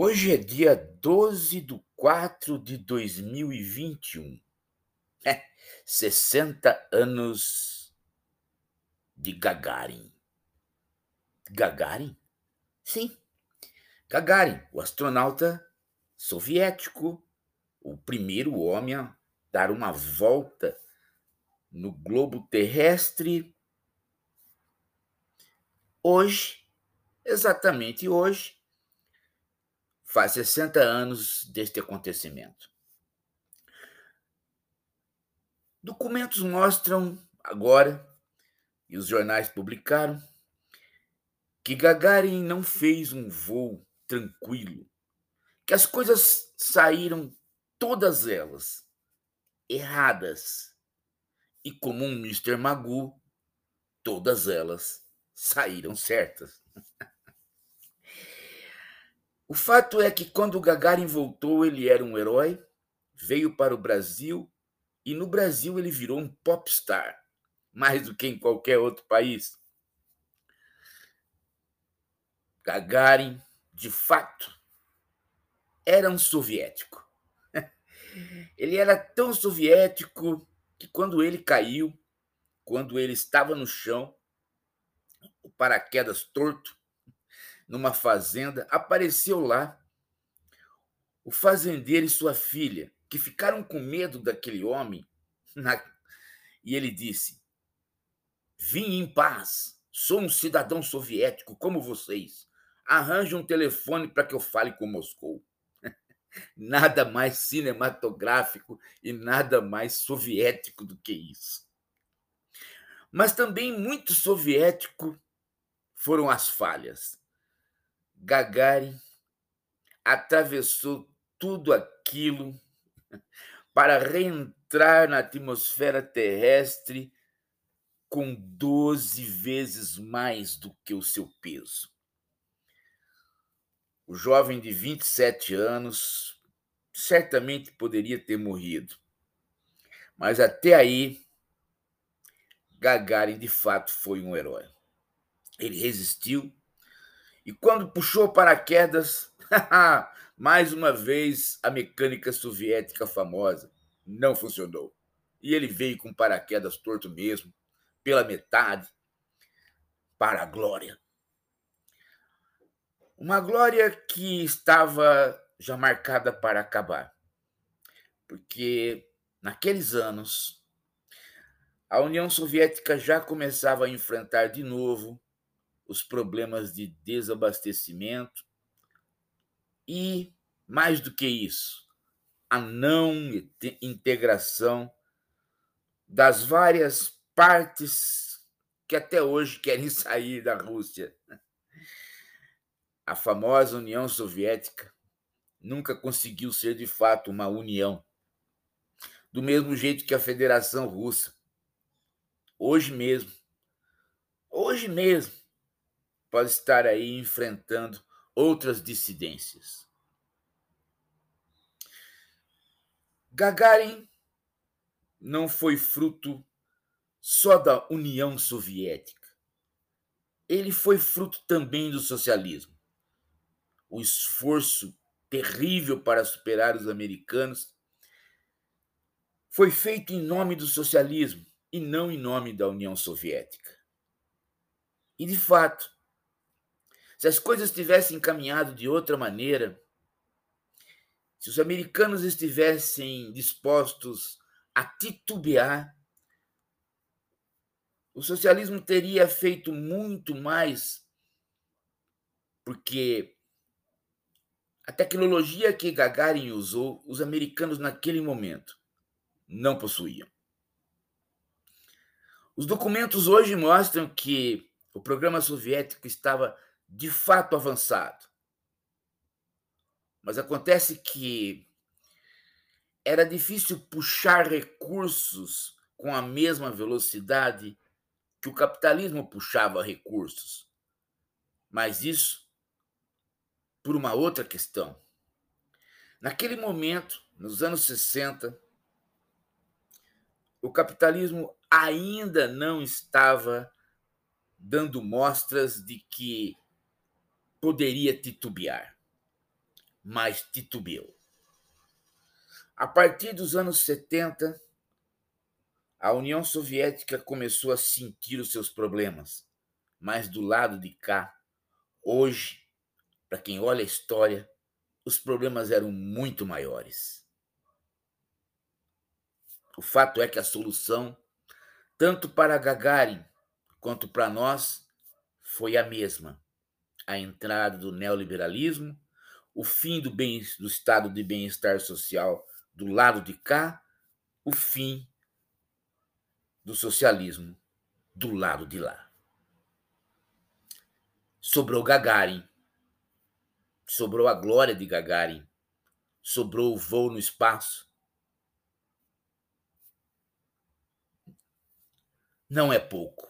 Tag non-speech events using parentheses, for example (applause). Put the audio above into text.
Hoje é dia 12 de 4 de 2021. É, 60 anos de Gagarin. Gagarin? Sim, Gagarin, o astronauta soviético, o primeiro homem a dar uma volta no globo terrestre. Hoje, exatamente hoje, faz 60 anos deste acontecimento. Documentos mostram agora, e os jornais publicaram, que Gagarin não fez um voo tranquilo, que as coisas saíram todas elas erradas. E como um Mr. Magoo, todas elas saíram certas. (laughs) O fato é que quando Gagarin voltou, ele era um herói, veio para o Brasil e no Brasil ele virou um popstar, mais do que em qualquer outro país. Gagarin, de fato, era um soviético. (laughs) Ele era tão soviético que quando ele caiu, quando ele estava no chão, o paraquedas torto, numa fazenda, apareceu lá o fazendeiro e sua filha, que ficaram com medo daquele homem. (laughs) Na... E ele disse: Vim em paz, sou um cidadão soviético como vocês. Arranje um telefone para que eu fale com Moscou. (laughs) nada mais cinematográfico e nada mais soviético do que isso. Mas também muito soviético foram as falhas. Gagarin atravessou tudo aquilo para reentrar na atmosfera terrestre com 12 vezes mais do que o seu peso. O jovem de 27 anos certamente poderia ter morrido. Mas até aí, Gagarin de fato foi um herói. Ele resistiu e quando puxou paraquedas, (laughs) mais uma vez a mecânica soviética famosa não funcionou. E ele veio com paraquedas torto mesmo, pela metade, para a glória. Uma glória que estava já marcada para acabar. Porque naqueles anos, a União Soviética já começava a enfrentar de novo os problemas de desabastecimento e, mais do que isso, a não integração das várias partes que até hoje querem (laughs) sair da Rússia. A famosa União Soviética nunca conseguiu ser de fato uma união, do mesmo jeito que a Federação Russa. Hoje mesmo, hoje mesmo, pode estar aí enfrentando outras dissidências. Gagarin não foi fruto só da União Soviética. Ele foi fruto também do socialismo. O esforço terrível para superar os americanos foi feito em nome do socialismo e não em nome da União Soviética. E, de fato, se as coisas tivessem encaminhado de outra maneira, se os americanos estivessem dispostos a titubear, o socialismo teria feito muito mais, porque a tecnologia que Gagarin usou, os americanos naquele momento não possuíam. Os documentos hoje mostram que o programa soviético estava de fato avançado. Mas acontece que era difícil puxar recursos com a mesma velocidade que o capitalismo puxava recursos. Mas isso por uma outra questão. Naquele momento, nos anos 60, o capitalismo ainda não estava dando mostras de que poderia titubear. mais titubeou. A partir dos anos 70, a União Soviética começou a sentir os seus problemas, mas do lado de cá, hoje, para quem olha a história, os problemas eram muito maiores. O fato é que a solução, tanto para Gagarin quanto para nós, foi a mesma: a entrada do neoliberalismo, o fim do, bem, do estado de bem-estar social do lado de cá, o fim do socialismo do lado de lá. Sobrou Gagarin, sobrou a glória de Gagarin, sobrou o voo no espaço. Não é pouco.